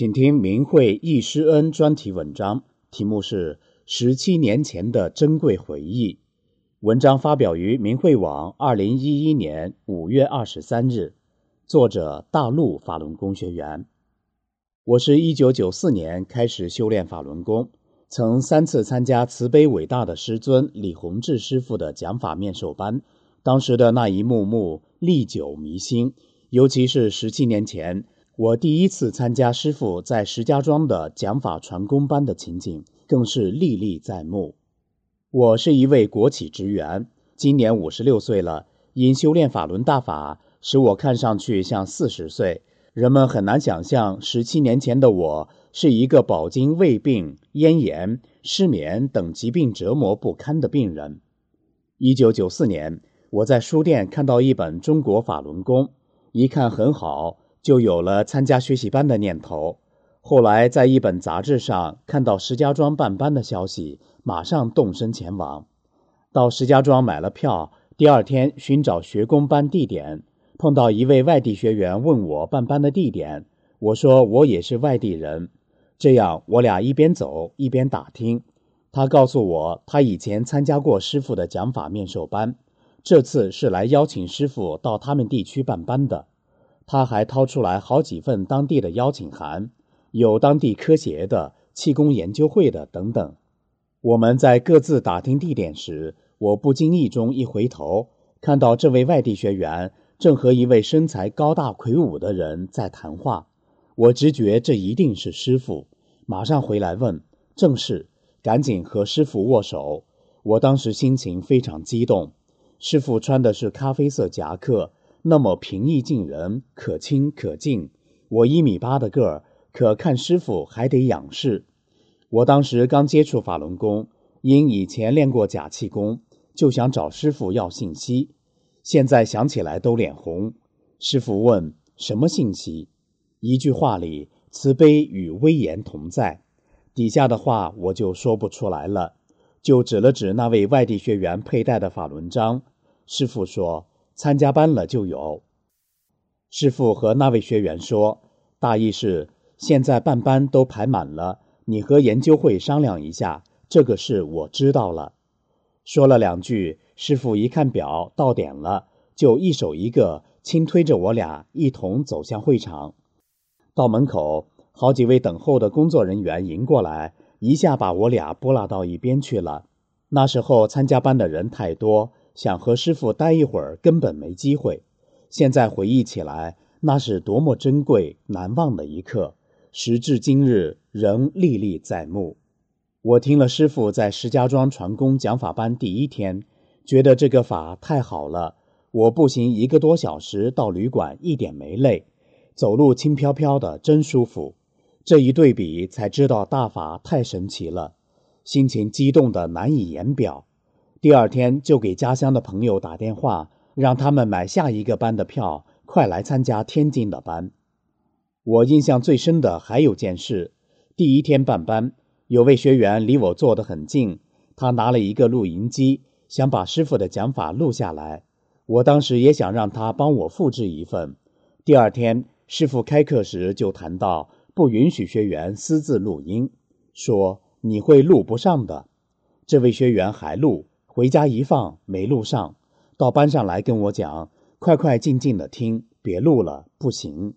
请听明慧忆师恩专题文章，题目是《十七年前的珍贵回忆》。文章发表于明慧网，二零一一年五月二十三日。作者：大陆法轮功学员。我是一九九四年开始修炼法轮功，曾三次参加慈悲伟大的师尊李洪志师傅的讲法面授班。当时的那一幕幕历久弥新，尤其是十七年前。我第一次参加师傅在石家庄的讲法传功班的情景，更是历历在目。我是一位国企职员，今年五十六岁了。因修炼法轮大法，使我看上去像四十岁。人们很难想象，十七年前的我是一个饱经胃病、咽炎、失眠等疾病折磨不堪的病人。一九九四年，我在书店看到一本《中国法轮功》，一看很好。就有了参加学习班的念头。后来在一本杂志上看到石家庄办班的消息，马上动身前往。到石家庄买了票，第二天寻找学工班地点，碰到一位外地学员问我办班的地点，我说我也是外地人。这样我俩一边走一边打听。他告诉我，他以前参加过师傅的讲法面授班，这次是来邀请师傅到他们地区办班的。他还掏出来好几份当地的邀请函，有当地科协的、气功研究会的等等。我们在各自打听地点时，我不经意中一回头，看到这位外地学员正和一位身材高大魁梧的人在谈话。我直觉这一定是师傅，马上回来问：“正是。”赶紧和师傅握手。我当时心情非常激动。师傅穿的是咖啡色夹克。那么平易近人，可亲可敬。我一米八的个儿，可看师傅还得仰视。我当时刚接触法轮功，因以前练过假气功，就想找师傅要信息。现在想起来都脸红。师傅问什么信息？一句话里，慈悲与威严同在。底下的话我就说不出来了，就指了指那位外地学员佩戴的法轮章。师傅说。参加班了就有。师傅和那位学员说，大意是现在办班都排满了，你和研究会商量一下。这个事我知道了。说了两句，师傅一看表，到点了，就一手一个轻推着我俩一同走向会场。到门口，好几位等候的工作人员迎过来，一下把我俩拨拉到一边去了。那时候参加班的人太多。想和师傅待一会儿，根本没机会。现在回忆起来，那是多么珍贵、难忘的一刻，时至今日仍历历在目。我听了师傅在石家庄传功讲法班第一天，觉得这个法太好了。我步行一个多小时到旅馆，一点没累，走路轻飘飘的，真舒服。这一对比，才知道大法太神奇了，心情激动的难以言表。第二天就给家乡的朋友打电话，让他们买下一个班的票，快来参加天津的班。我印象最深的还有件事：第一天办班，有位学员离我坐得很近，他拿了一个录音机，想把师傅的讲法录下来。我当时也想让他帮我复制一份。第二天师傅开课时就谈到，不允许学员私自录音，说你会录不上的。这位学员还录。回家一放没录上，到班上来跟我讲：“快快静静的听，别录了，不行。”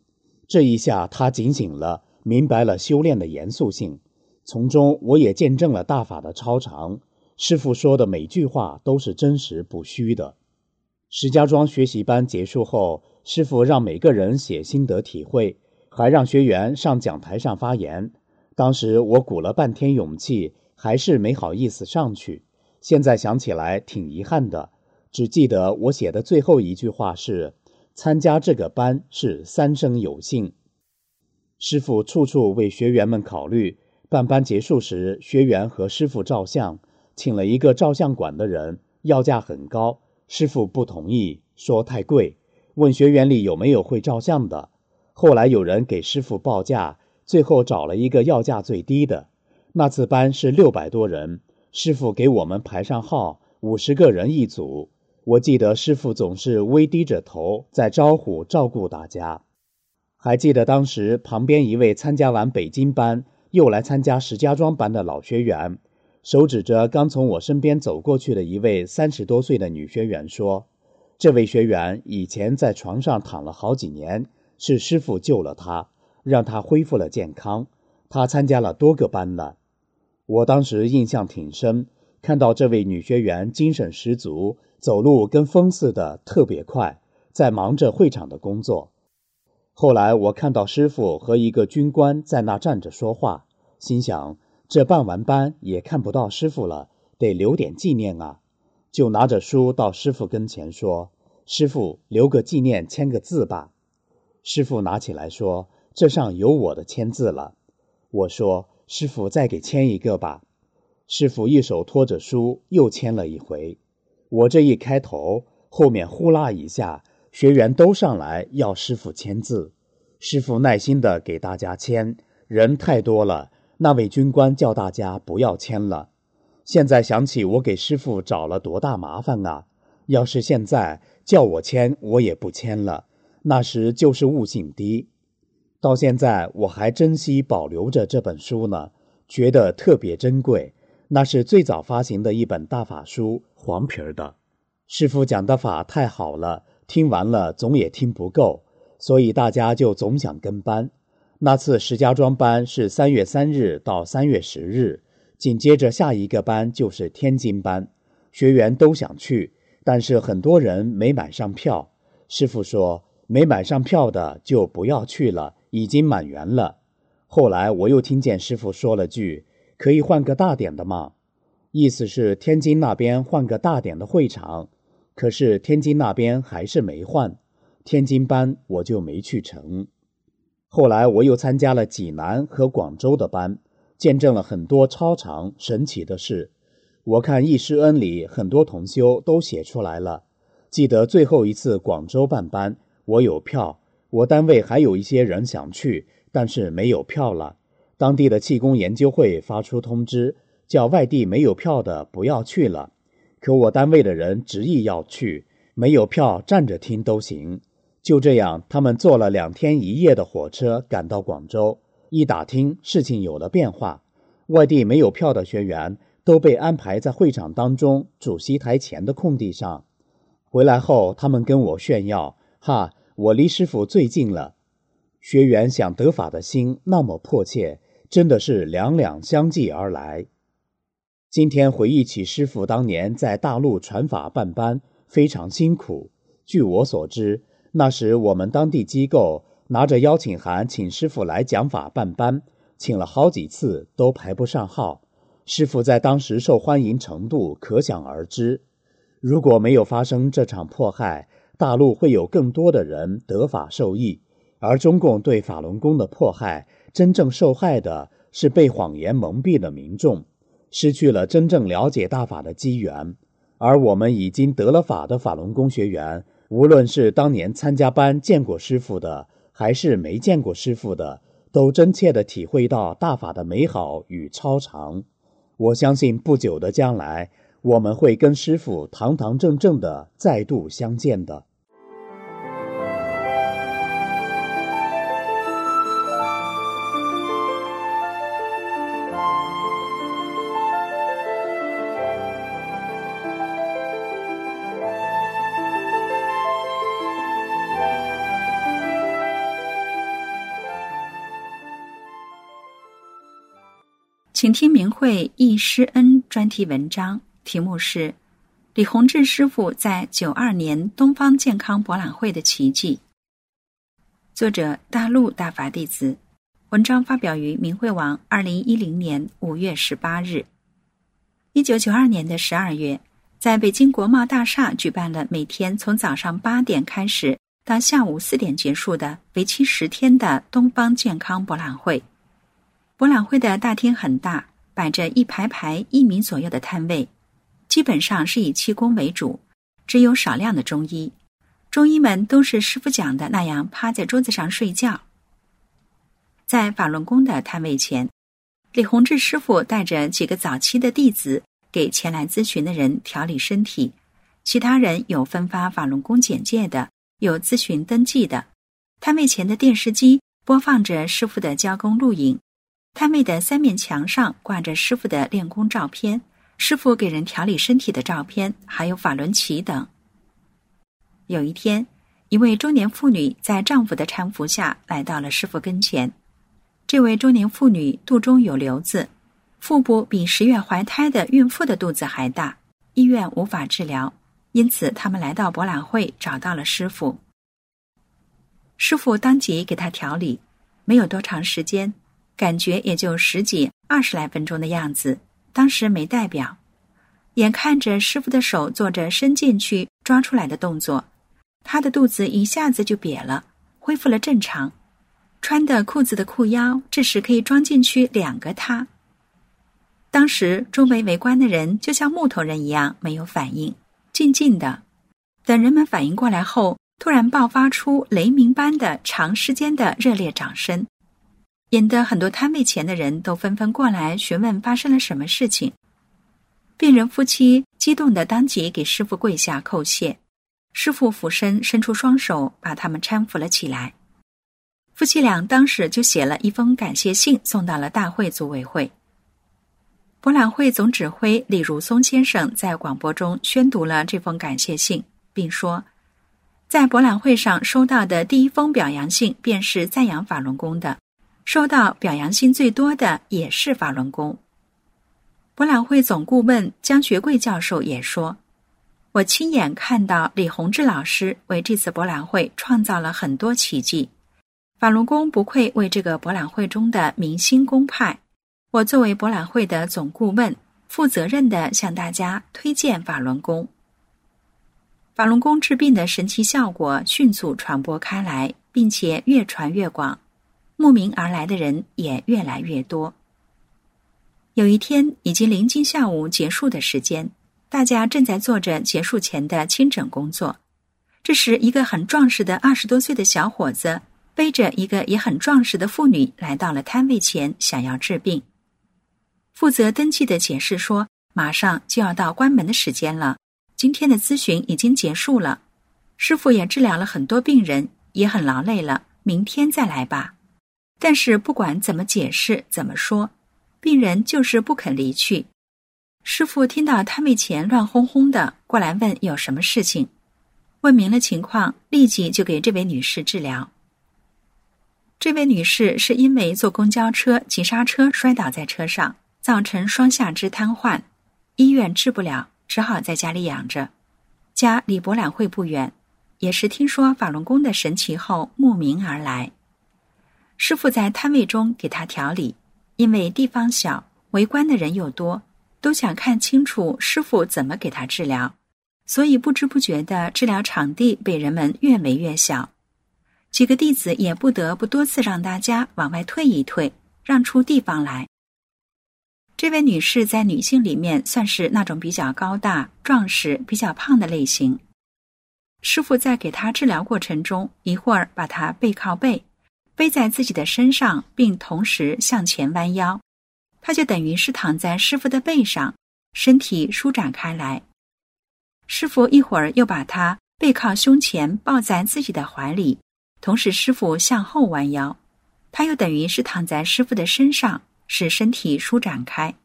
这一下他警醒了，明白了修炼的严肃性。从中我也见证了大法的超常。师傅说的每句话都是真实不虚的。石家庄学习班结束后，师傅让每个人写心得体会，还让学员上讲台上发言。当时我鼓了半天勇气，还是没好意思上去。现在想起来挺遗憾的，只记得我写的最后一句话是：“参加这个班是三生有幸。师傅处处为学员们考虑。办班结束时，学员和师傅照相，请了一个照相馆的人，要价很高。师傅不同意，说太贵，问学员里有没有会照相的。后来有人给师傅报价，最后找了一个要价最低的。那次班是六百多人，师傅给我们排上号，五十个人一组。我记得师傅总是微低着头在招呼照顾大家。还记得当时旁边一位参加完北京班。又来参加石家庄班的老学员，手指着刚从我身边走过去的一位三十多岁的女学员说：“这位学员以前在床上躺了好几年，是师傅救了她，让她恢复了健康。她参加了多个班了。”我当时印象挺深，看到这位女学员精神十足，走路跟风似的，特别快，在忙着会场的工作。后来我看到师傅和一个军官在那站着说话，心想这办完班也看不到师傅了，得留点纪念啊，就拿着书到师傅跟前说：“师傅留个纪念，签个字吧。”师傅拿起来说：“这上有我的签字了。”我说：“师傅再给签一个吧。”师傅一手托着书又签了一回。我这一开头，后面呼啦一下。学员都上来要师傅签字，师傅耐心的给大家签。人太多了，那位军官叫大家不要签了。现在想起我给师傅找了多大麻烦啊！要是现在叫我签，我也不签了。那时就是悟性低，到现在我还珍惜保留着这本书呢，觉得特别珍贵。那是最早发行的一本大法书，黄皮儿的。师傅讲的法太好了。听完了总也听不够，所以大家就总想跟班。那次石家庄班是三月三日到三月十日，紧接着下一个班就是天津班，学员都想去，但是很多人没买上票。师傅说没买上票的就不要去了，已经满员了。后来我又听见师傅说了句：“可以换个大点的吗？”意思是天津那边换个大点的会场。可是天津那边还是没换，天津班我就没去成。后来我又参加了济南和广州的班，见证了很多超常神奇的事。我看易师恩里很多同修都写出来了。记得最后一次广州办班，我有票，我单位还有一些人想去，但是没有票了。当地的气功研究会发出通知，叫外地没有票的不要去了。可我单位的人执意要去，没有票站着听都行。就这样，他们坐了两天一夜的火车赶到广州。一打听，事情有了变化，外地没有票的学员都被安排在会场当中主席台前的空地上。回来后，他们跟我炫耀：“哈，我离师傅最近了。”学员想得法的心那么迫切，真的是两两相继而来。今天回忆起师傅当年在大陆传法办班，非常辛苦。据我所知，那时我们当地机构拿着邀请函请师傅来讲法办班，请了好几次都排不上号。师傅在当时受欢迎程度可想而知。如果没有发生这场迫害，大陆会有更多的人得法受益。而中共对法轮功的迫害，真正受害的是被谎言蒙蔽的民众。失去了真正了解大法的机缘，而我们已经得了法的法轮功学员，无论是当年参加班见过师傅的，还是没见过师傅的，都真切地体会到大法的美好与超常。我相信不久的将来，我们会跟师傅堂堂正正的再度相见的。请听明慧易师恩专题文章，题目是《李洪志师傅在九二年东方健康博览会的奇迹》。作者：大陆大法弟子。文章发表于明慧网，二零一零年五月十八日。一九九二年的十二月，在北京国贸大厦举办了每天从早上八点开始到下午四点结束的为期十天的东方健康博览会。博览会的大厅很大，摆着一排排一米左右的摊位，基本上是以气功为主，只有少量的中医。中医们都是师傅讲的那样趴在桌子上睡觉。在法轮功的摊位前，李洪志师傅带着几个早期的弟子给前来咨询的人调理身体，其他人有分发法轮功简介的。有咨询登记的，摊位前的电视机播放着师傅的教功录影，摊位的三面墙上挂着师傅的练功照片、师傅给人调理身体的照片，还有法轮旗等。有一天，一位中年妇女在丈夫的搀扶下来到了师傅跟前。这位中年妇女肚中有瘤子，腹部比十月怀胎的孕妇的肚子还大，医院无法治疗。因此，他们来到博览会，找到了师傅。师傅当即给他调理，没有多长时间，感觉也就十几、二十来分钟的样子。当时没戴表，眼看着师傅的手做着伸进去抓出来的动作，他的肚子一下子就瘪了，恢复了正常。穿的裤子的裤腰，这时可以装进去两个他。当时周围围观的人就像木头人一样，没有反应。静静的，等人们反应过来后，突然爆发出雷鸣般的长时间的热烈掌声，引得很多摊位前的人都纷纷过来询问发生了什么事情。病人夫妻激动的当即给师傅跪下叩谢，师傅俯身伸出双手把他们搀扶了起来。夫妻俩当时就写了一封感谢信送到了大会组委会。博览会总指挥李如松先生在广播中宣读了这封感谢信，并说，在博览会上收到的第一封表扬信便是赞扬法轮功的，收到表扬信最多的也是法轮功。博览会总顾问江学贵教授也说：“我亲眼看到李洪志老师为这次博览会创造了很多奇迹，法轮功不愧为这个博览会中的明星公派。”我作为博览会的总顾问，负责任的向大家推荐法轮功。法轮功治病的神奇效果迅速传播开来，并且越传越广，慕名而来的人也越来越多。有一天，已经临近下午结束的时间，大家正在做着结束前的清诊工作。这时，一个很壮实的二十多岁的小伙子背着一个也很壮实的妇女来到了摊位前，想要治病。负责登记的解释说：“马上就要到关门的时间了，今天的咨询已经结束了，师傅也治疗了很多病人，也很劳累了，明天再来吧。”但是不管怎么解释、怎么说，病人就是不肯离去。师傅听到摊位前乱哄哄的，过来问有什么事情，问明了情况，立即就给这位女士治疗。这位女士是因为坐公交车急刹车摔倒在车上。造成双下肢瘫痪，医院治不了，只好在家里养着。家离博览会不远，也是听说法轮功的神奇后慕名而来。师傅在摊位中给他调理，因为地方小，围观的人又多，都想看清楚师傅怎么给他治疗，所以不知不觉的治疗场地被人们越围越小。几个弟子也不得不多次让大家往外退一退，让出地方来。这位女士在女性里面算是那种比较高大、壮实、比较胖的类型。师傅在给她治疗过程中，一会儿把她背靠背，背在自己的身上，并同时向前弯腰，他就等于是躺在师傅的背上，身体舒展开来。师傅一会儿又把他背靠胸前，抱在自己的怀里，同时师傅向后弯腰，他又等于是躺在师傅的身上。使身体舒展开，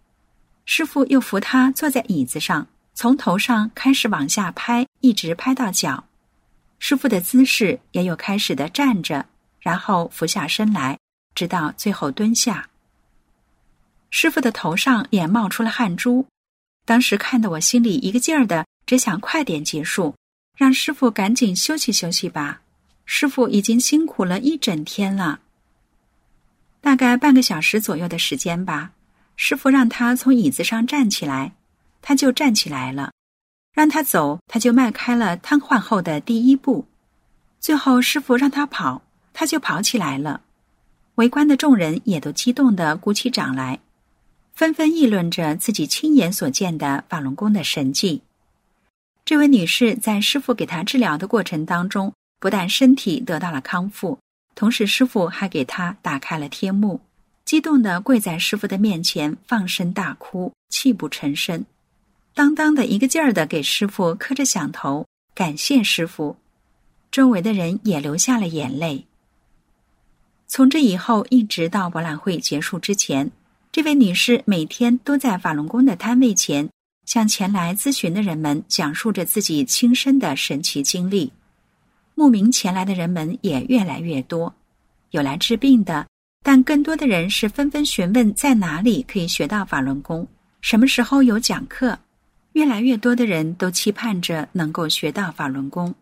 师傅又扶他坐在椅子上，从头上开始往下拍，一直拍到脚。师傅的姿势也有开始的站着，然后俯下身来，直到最后蹲下。师傅的头上也冒出了汗珠，当时看得我心里一个劲儿的，只想快点结束，让师傅赶紧休息休息吧。师傅已经辛苦了一整天了。大概半个小时左右的时间吧，师傅让他从椅子上站起来，他就站起来了；让他走，他就迈开了瘫痪后的第一步。最后师傅让他跑，他就跑起来了。围观的众人也都激动的鼓起掌来，纷纷议论着自己亲眼所见的法轮功的神迹。这位女士在师傅给她治疗的过程当中，不但身体得到了康复，同时师傅还给她打开了天幕，激动地跪在师傅的面前，放声大哭，泣不成声，当当的一个劲儿地给师傅磕着响头，感谢师傅。周围的人也流下了眼泪。从这以后，一直到博览会结束之前，这位女士每天都在法轮功的摊位前，向前来咨询的人们讲述着自己亲身的神奇经历。慕名前来的人们也越来越多，有来治病的，但更多的人是纷纷询问在哪里可以学到法轮功，什么时候有讲课。越来越多的人都期盼着能够学到法轮功。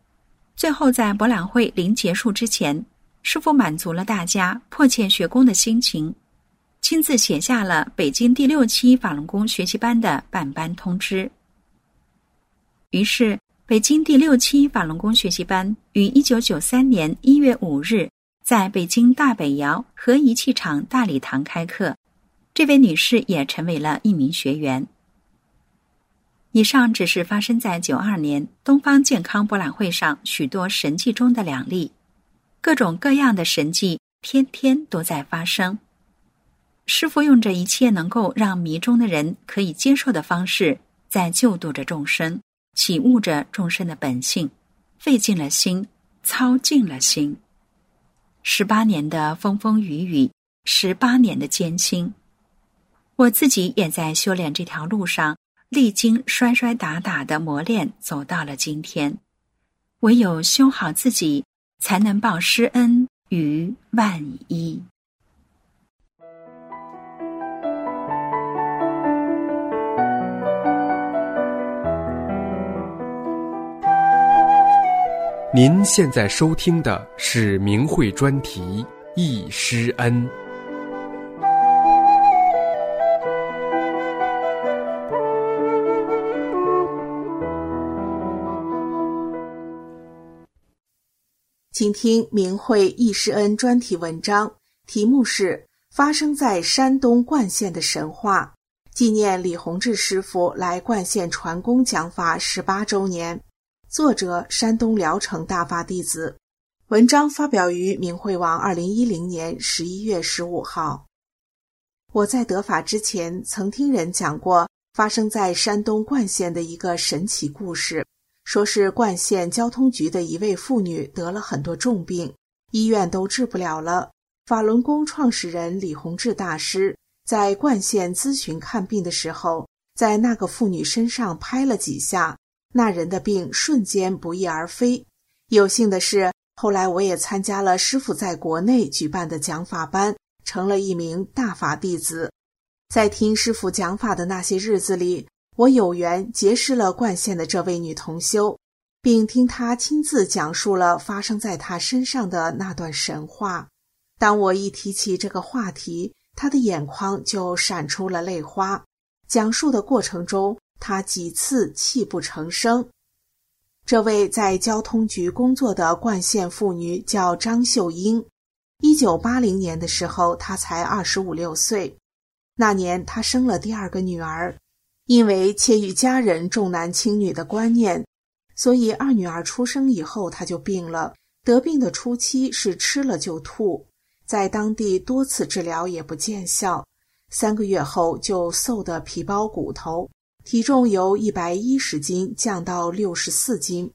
最后，在博览会临结束之前。师傅满足了大家迫切学功的心情，亲自写下了北京第六期法轮功学习班的办班通知。于是，北京第六期法轮功学习班于一九九三年一月五日在北京大北窑和仪器厂大礼堂开课。这位女士也成为了一名学员。以上只是发生在九二年东方健康博览会上许多神迹中的两例。各种各样的神迹天天都在发生。师傅用着一切能够让迷中的人可以接受的方式，在救度着众生，启悟着众生的本性，费尽了心，操尽了心。十八年的风风雨雨，十八年的艰辛，我自己也在修炼这条路上，历经摔摔打打的磨练，走到了今天。唯有修好自己。才能报师恩于万一。您现在收听的是明慧专题《易师恩》。请听明慧易师恩专题文章，题目是《发生在山东冠县的神话》，纪念李洪志师傅来冠县传功讲法十八周年。作者：山东聊城大法弟子。文章发表于明慧网，二零一零年十一月十五号。我在得法之前，曾听人讲过发生在山东冠县的一个神奇故事。说是冠县交通局的一位妇女得了很多重病，医院都治不了了。法轮功创始人李洪志大师在冠县咨询看病的时候，在那个妇女身上拍了几下，那人的病瞬间不翼而飞。有幸的是，后来我也参加了师傅在国内举办的讲法班，成了一名大法弟子。在听师傅讲法的那些日子里。我有缘结识了冠县的这位女同修，并听她亲自讲述了发生在她身上的那段神话。当我一提起这个话题，她的眼眶就闪出了泪花。讲述的过程中，她几次泣不成声。这位在交通局工作的冠县妇女叫张秀英。一九八零年的时候，她才二十五六岁。那年，她生了第二个女儿。因为切于家人重男轻女的观念，所以二女儿出生以后，她就病了。得病的初期是吃了就吐，在当地多次治疗也不见效。三个月后就瘦得皮包骨头，体重由一百一十斤降到六十四斤。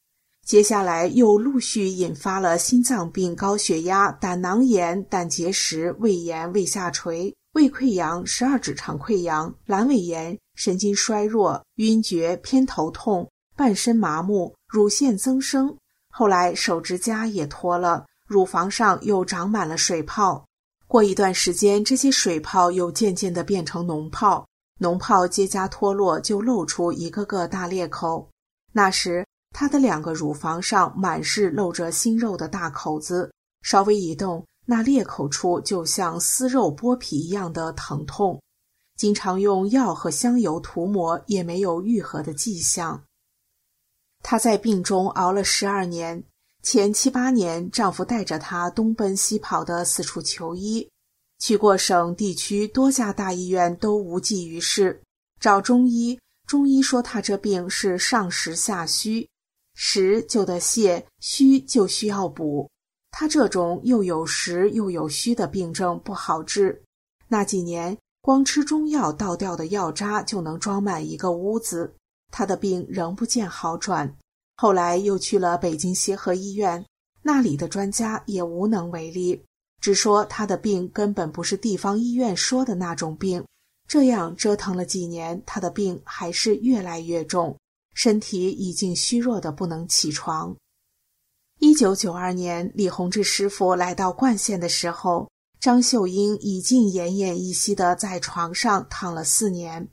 接下来又陆续引发了心脏病、高血压、胆囊炎、胆结石、胃炎、胃下垂、胃溃疡、十二指肠溃疡、阑尾炎。神经衰弱、晕厥、偏头痛、半身麻木、乳腺增生，后来手指甲也脱了，乳房上又长满了水泡。过一段时间，这些水泡又渐渐的变成脓泡，脓泡结痂脱落，就露出一个个大裂口。那时，他的两个乳房上满是露着新肉的大口子，稍微一动，那裂口处就像撕肉剥皮一样的疼痛。经常用药和香油涂抹，也没有愈合的迹象。她在病中熬了十二年，前七八年，丈夫带着她东奔西跑的四处求医，去过省地区多家大医院都无济于事，找中医，中医说她这病是上实下虚，实就得泻，虚就需要补。她这种又有实又有虚的病症不好治。那几年，光吃中药倒掉的药渣就能装满一个屋子。他的病仍不见好转。后来又去了北京协和医院，那里的专家也无能为力，只说他的病根本不是地方医院说的那种病。这样折腾了几年，他的病还是越来越重，身体已经虚弱的不能起床。一九九二年，李洪志师傅来到冠县的时候，张秀英已经奄奄一息的在床上躺了四年。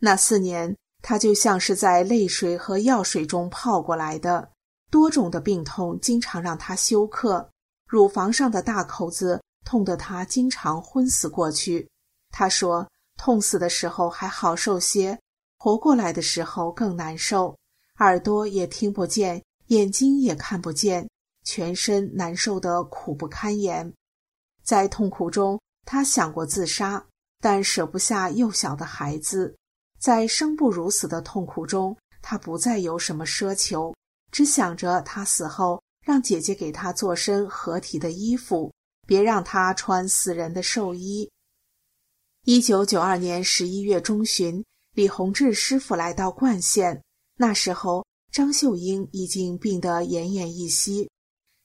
那四年。她就像是在泪水和药水中泡过来的，多种的病痛经常让她休克，乳房上的大口子痛得她经常昏死过去。她说，痛死的时候还好受些，活过来的时候更难受，耳朵也听不见，眼睛也看不见，全身难受得苦不堪言。在痛苦中，他想过自杀，但舍不下幼小的孩子。在生不如死的痛苦中，他不再有什么奢求，只想着他死后让姐姐给他做身合体的衣服，别让他穿死人的寿衣。一九九二年十一月中旬，李洪志师傅来到冠县，那时候张秀英已经病得奄奄一息。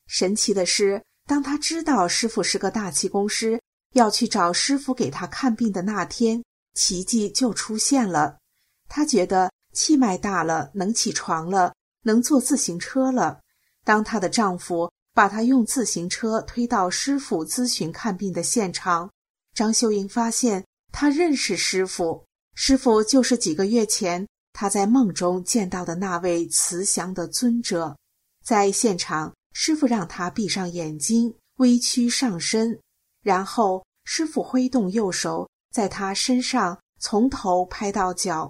神奇的是，当他知道师傅是个大气功师，要去找师傅给他看病的那天。奇迹就出现了，她觉得气脉大了，能起床了，能坐自行车了。当她的丈夫把她用自行车推到师傅咨询看病的现场，张秀英发现她认识师傅，师傅就是几个月前她在梦中见到的那位慈祥的尊者。在现场，师傅让他闭上眼睛，微屈上身，然后师傅挥动右手。在他身上从头拍到脚，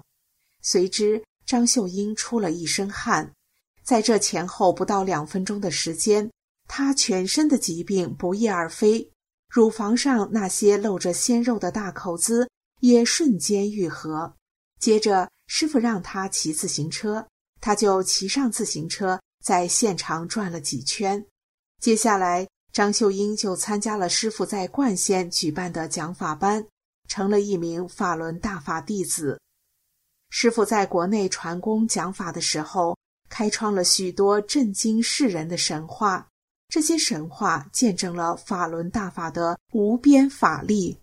随之张秀英出了一身汗。在这前后不到两分钟的时间，她全身的疾病不翼而飞，乳房上那些露着鲜肉的大口子也瞬间愈合。接着，师傅让她骑自行车，她就骑上自行车，在现场转了几圈。接下来，张秀英就参加了师傅在冠县举办的讲法班。成了一名法轮大法弟子。师傅在国内传功讲法的时候，开创了许多震惊世人的神话。这些神话见证了法轮大法的无边法力。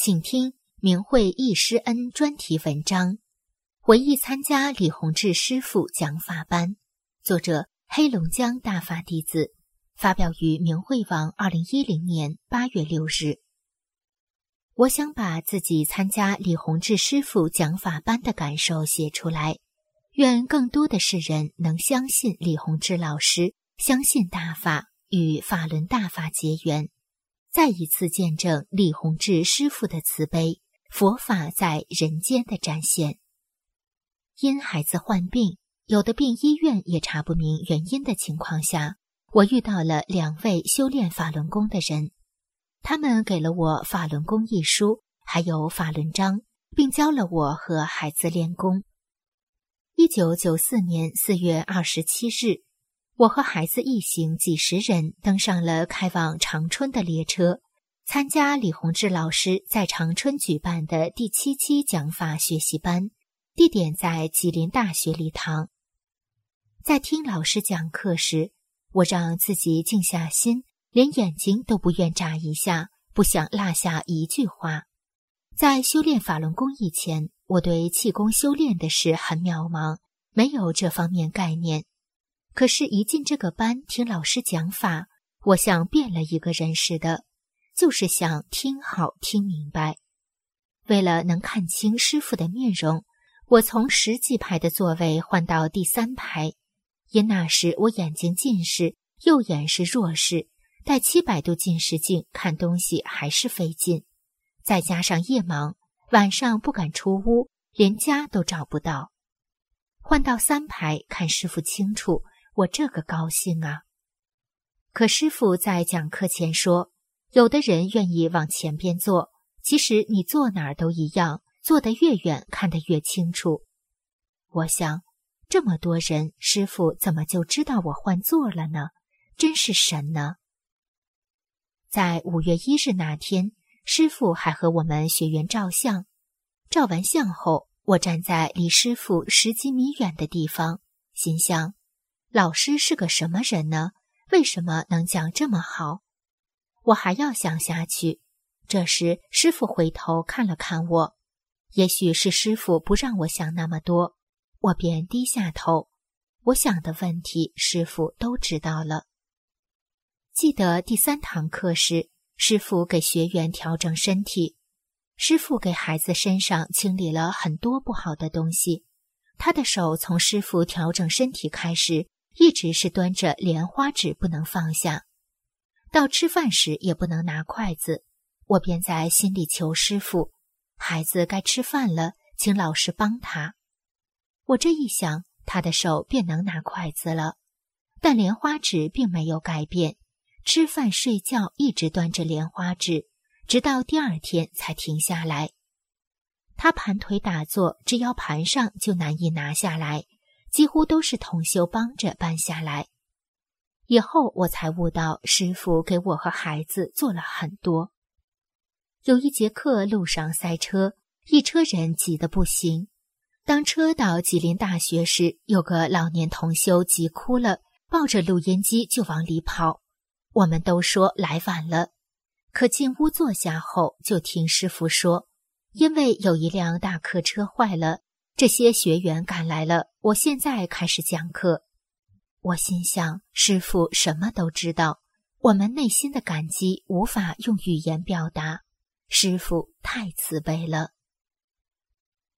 请听明慧易师恩专题文章，回忆参加李洪志师傅讲法班，作者黑龙江大法弟子，发表于明慧网，二零一零年八月六日。我想把自己参加李洪志师傅讲法班的感受写出来，愿更多的世人能相信李洪志老师，相信大法与法轮大法结缘。再一次见证李洪志师傅的慈悲，佛法在人间的展现。因孩子患病，有的病医院也查不明原因的情况下，我遇到了两位修炼法轮功的人，他们给了我《法轮功》一书，还有法轮章，并教了我和孩子练功。一九九四年四月二十七日。我和孩子一行几十人登上了开往长春的列车，参加李洪志老师在长春举办的第七期讲法学习班，地点在吉林大学礼堂。在听老师讲课时，我让自己静下心，连眼睛都不愿眨一下，不想落下一句话。在修炼法轮功以前，我对气功修炼的事很渺茫，没有这方面概念。可是，一进这个班听老师讲法，我像变了一个人似的，就是想听好听明白。为了能看清师傅的面容，我从十几排的座位换到第三排，因那时我眼睛近视，右眼是弱视，戴七百度近视镜看东西还是费劲，再加上夜盲，晚上不敢出屋，连家都找不到。换到三排看师傅清楚，我这个高兴啊！可师傅在讲课前说，有的人愿意往前边坐，其实你坐哪儿都一样，坐得越远看得越清楚。我想，这么多人，师傅怎么就知道我换座了呢？真是神呢！在五月一日那天，师傅还和我们学员照相，照完相后，我站在离师傅十几米远的地方，心想：老师是个什么人呢？为什么能讲这么好？我还要想下去。这时，师傅回头看了看我，也许是师傅不让我想那么多，我便低下头。我想的问题，师傅都知道了。记得第三堂课时，师傅给学员调整身体，师傅给孩子身上清理了很多不好的东西。他的手从师傅调整身体开始。一直是端着莲花指不能放下，到吃饭时也不能拿筷子。我便在心里求师傅：“孩子该吃饭了，请老师帮他。”我这一想，他的手便能拿筷子了。但莲花指并没有改变，吃饭睡觉一直端着莲花指，直到第二天才停下来。他盘腿打坐，只要盘上就难以拿下来。几乎都是同修帮着搬下来，以后我才悟到师傅给我和孩子做了很多。有一节课路上塞车，一车人挤得不行。当车到吉林大学时，有个老年同修急哭了，抱着录音机就往里跑。我们都说来晚了，可进屋坐下后，就听师傅说，因为有一辆大客车坏了。这些学员赶来了，我现在开始讲课。我心想，师傅什么都知道，我们内心的感激无法用语言表达。师傅太慈悲了。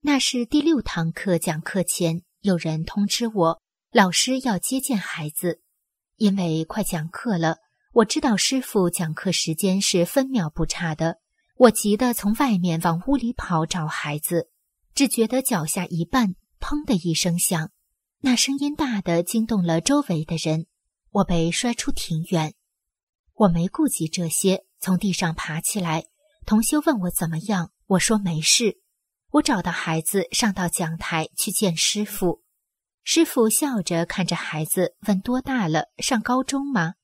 那是第六堂课讲课前，有人通知我，老师要接见孩子。因为快讲课了，我知道师傅讲课时间是分秒不差的，我急得从外面往屋里跑找孩子。只觉得脚下一绊，砰的一声响，那声音大的惊动了周围的人，我被摔出挺远。我没顾及这些，从地上爬起来。同修问我怎么样，我说没事。我找到孩子，上到讲台去见师傅。师傅笑着看着孩子，问多大了？上高中吗？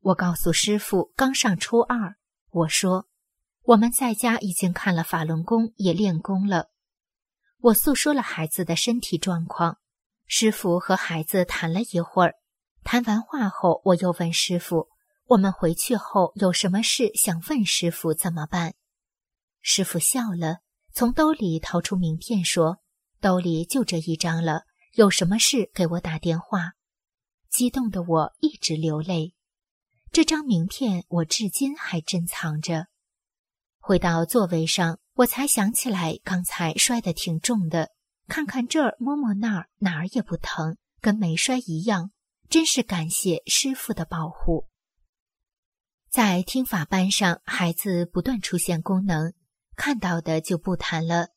我告诉师傅刚上初二。我说我们在家已经看了法轮功，也练功了。我诉说了孩子的身体状况，师傅和孩子谈了一会儿。谈完话后，我又问师傅：“我们回去后有什么事想问师傅怎么办？”师傅笑了，从兜里掏出名片说：“兜里就这一张了，有什么事给我打电话。”激动的我一直流泪。这张名片我至今还珍藏着。回到座位上。我才想起来，刚才摔得挺重的，看看这儿，摸摸那儿，哪儿也不疼，跟没摔一样。真是感谢师傅的保护。在听法班上，孩子不断出现功能，看到的就不谈了。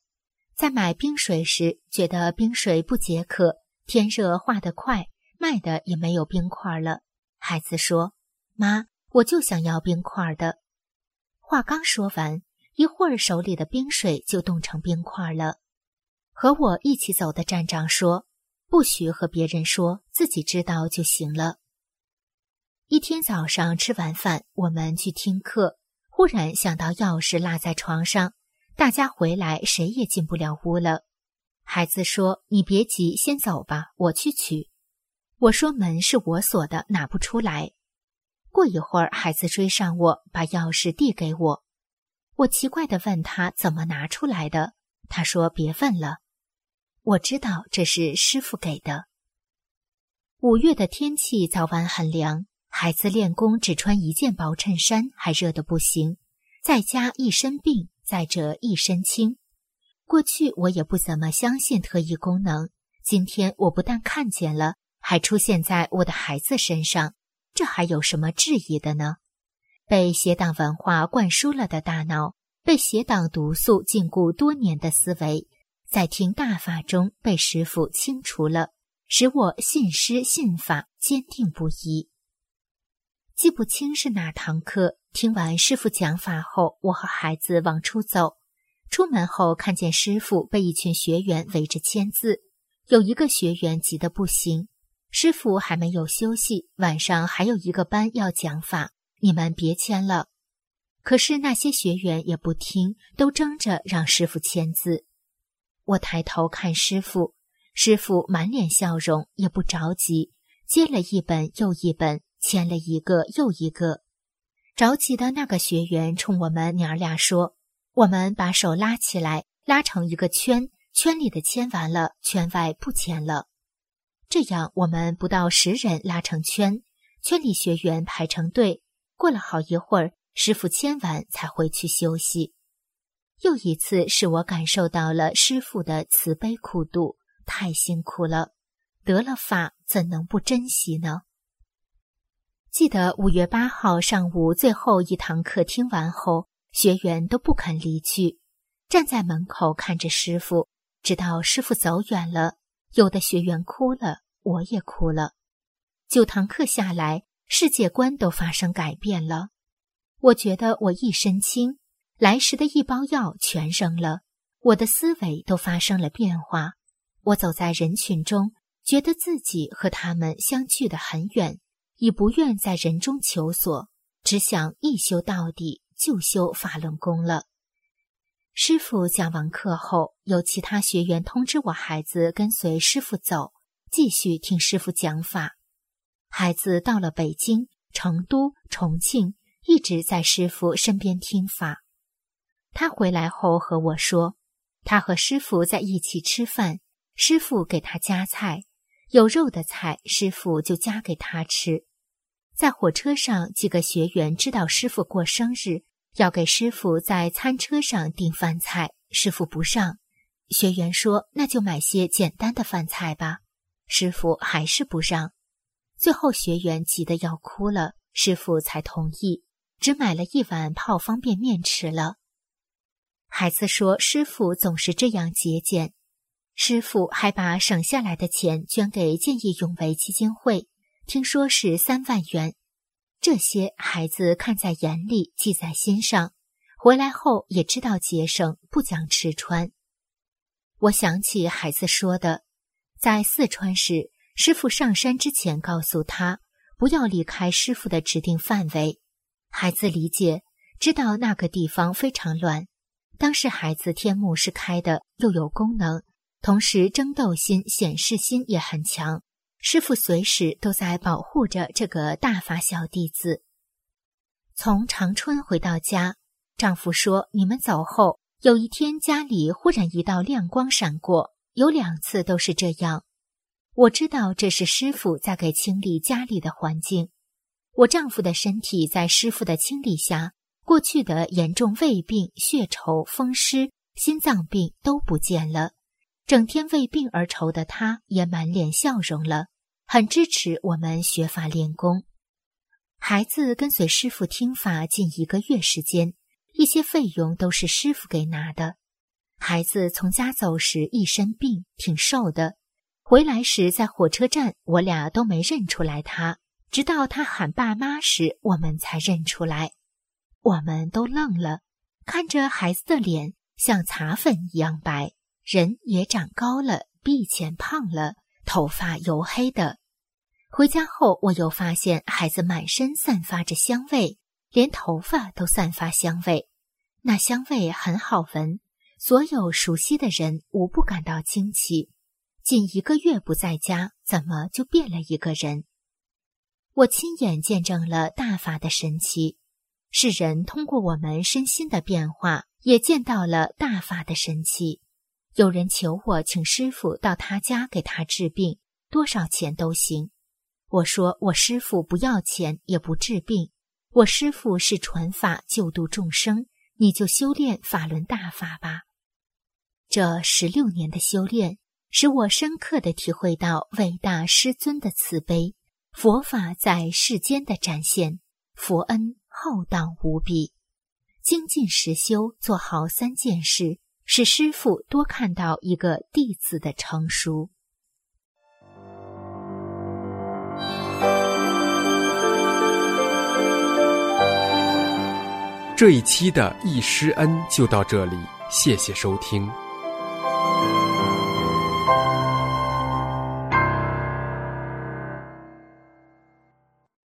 在买冰水时，觉得冰水不解渴，天热化得快，卖的也没有冰块了。孩子说：“妈，我就想要冰块的。”话刚说完。一会儿，手里的冰水就冻成冰块了。和我一起走的站长说：“不许和别人说，自己知道就行了。”一天早上吃完饭，我们去听课，忽然想到钥匙落在床上，大家回来谁也进不了屋了。孩子说：“你别急，先走吧，我去取。”我说：“门是我锁的，拿不出来。”过一会儿，孩子追上我，把钥匙递给我。我奇怪的问他怎么拿出来的，他说：“别问了，我知道这是师傅给的。”五月的天气早晚很凉，孩子练功只穿一件薄衬衫，还热得不行；在家一身病，再者一身轻。过去我也不怎么相信特异功能，今天我不但看见了，还出现在我的孩子身上，这还有什么质疑的呢？被邪党文化灌输了的大脑，被邪党毒素禁锢多年的思维，在听大法中被师傅清除了，使我信师信法坚定不移。记不清是哪堂课。听完师傅讲法后，我和孩子往出走。出门后，看见师傅被一群学员围着签字。有一个学员急得不行，师傅还没有休息，晚上还有一个班要讲法，你们别签了。可是那些学员也不听，都争着让师傅签字。我抬头看师傅，师傅满脸笑容，也不着急，接了一本又一本。签了一个又一个，着急的那个学员冲我们娘俩说：“我们把手拉起来，拉成一个圈，圈里的签完了，圈外不签了。这样，我们不到十人拉成圈，圈里学员排成队。过了好一会儿，师傅签完才回去休息。又一次，使我感受到了师傅的慈悲苦度，太辛苦了，得了法怎能不珍惜呢？”记得五月八号上午最后一堂课听完后，学员都不肯离去，站在门口看着师傅，直到师傅走远了。有的学员哭了，我也哭了。九堂课下来，世界观都发生改变了。我觉得我一身轻，来时的一包药全扔了，我的思维都发生了变化。我走在人群中，觉得自己和他们相距得很远。已不愿在人中求索，只想一修到底，就修法轮功了。师傅讲完课后，有其他学员通知我孩子跟随师傅走，继续听师傅讲法。孩子到了北京、成都、重庆，一直在师傅身边听法。他回来后和我说，他和师傅在一起吃饭，师傅给他夹菜，有肉的菜，师傅就夹给他吃。在火车上，几个学员知道师傅过生日，要给师傅在餐车上订饭菜。师傅不让，学员说：“那就买些简单的饭菜吧。”师傅还是不让。最后，学员急得要哭了，师傅才同意，只买了一碗泡方便面吃了。孩子说：“师傅总是这样节俭。”师傅还把省下来的钱捐给见义勇为基金会。听说是三万元，这些孩子看在眼里，记在心上。回来后也知道节省，不讲吃穿。我想起孩子说的，在四川时，师傅上山之前告诉他不要离开师傅的指定范围。孩子理解，知道那个地方非常乱。当时孩子天目是开的，又有功能，同时争斗心、显示心也很强。师傅随时都在保护着这个大法小弟子。从长春回到家，丈夫说：“你们走后，有一天家里忽然一道亮光闪过，有两次都是这样。我知道这是师傅在给清理家里的环境。我丈夫的身体在师傅的清理下，过去的严重胃病、血稠、风湿、心脏病都不见了。”整天为病而愁的他，也满脸笑容了，很支持我们学法练功。孩子跟随师傅听法近一个月时间，一些费用都是师傅给拿的。孩子从家走时一身病，挺瘦的，回来时在火车站，我俩都没认出来他，直到他喊爸妈时，我们才认出来。我们都愣了，看着孩子的脸像茶粉一样白。人也长高了，臂前胖了，头发油黑的。回家后，我又发现孩子满身散发着香味，连头发都散发香味。那香味很好闻，所有熟悉的人无不感到惊奇。仅一个月不在家，怎么就变了一个人？我亲眼见证了大法的神奇，世人通过我们身心的变化，也见到了大法的神奇。有人求我请师傅到他家给他治病，多少钱都行。我说我师傅不要钱，也不治病。我师傅是传法救度众生，你就修炼法轮大法吧。这十六年的修炼，使我深刻的体会到伟大师尊的慈悲，佛法在世间的展现，佛恩浩荡无比。精进实修，做好三件事，使师傅多看到一个弟子的成熟。这一期的易师恩就到这里，谢谢收听。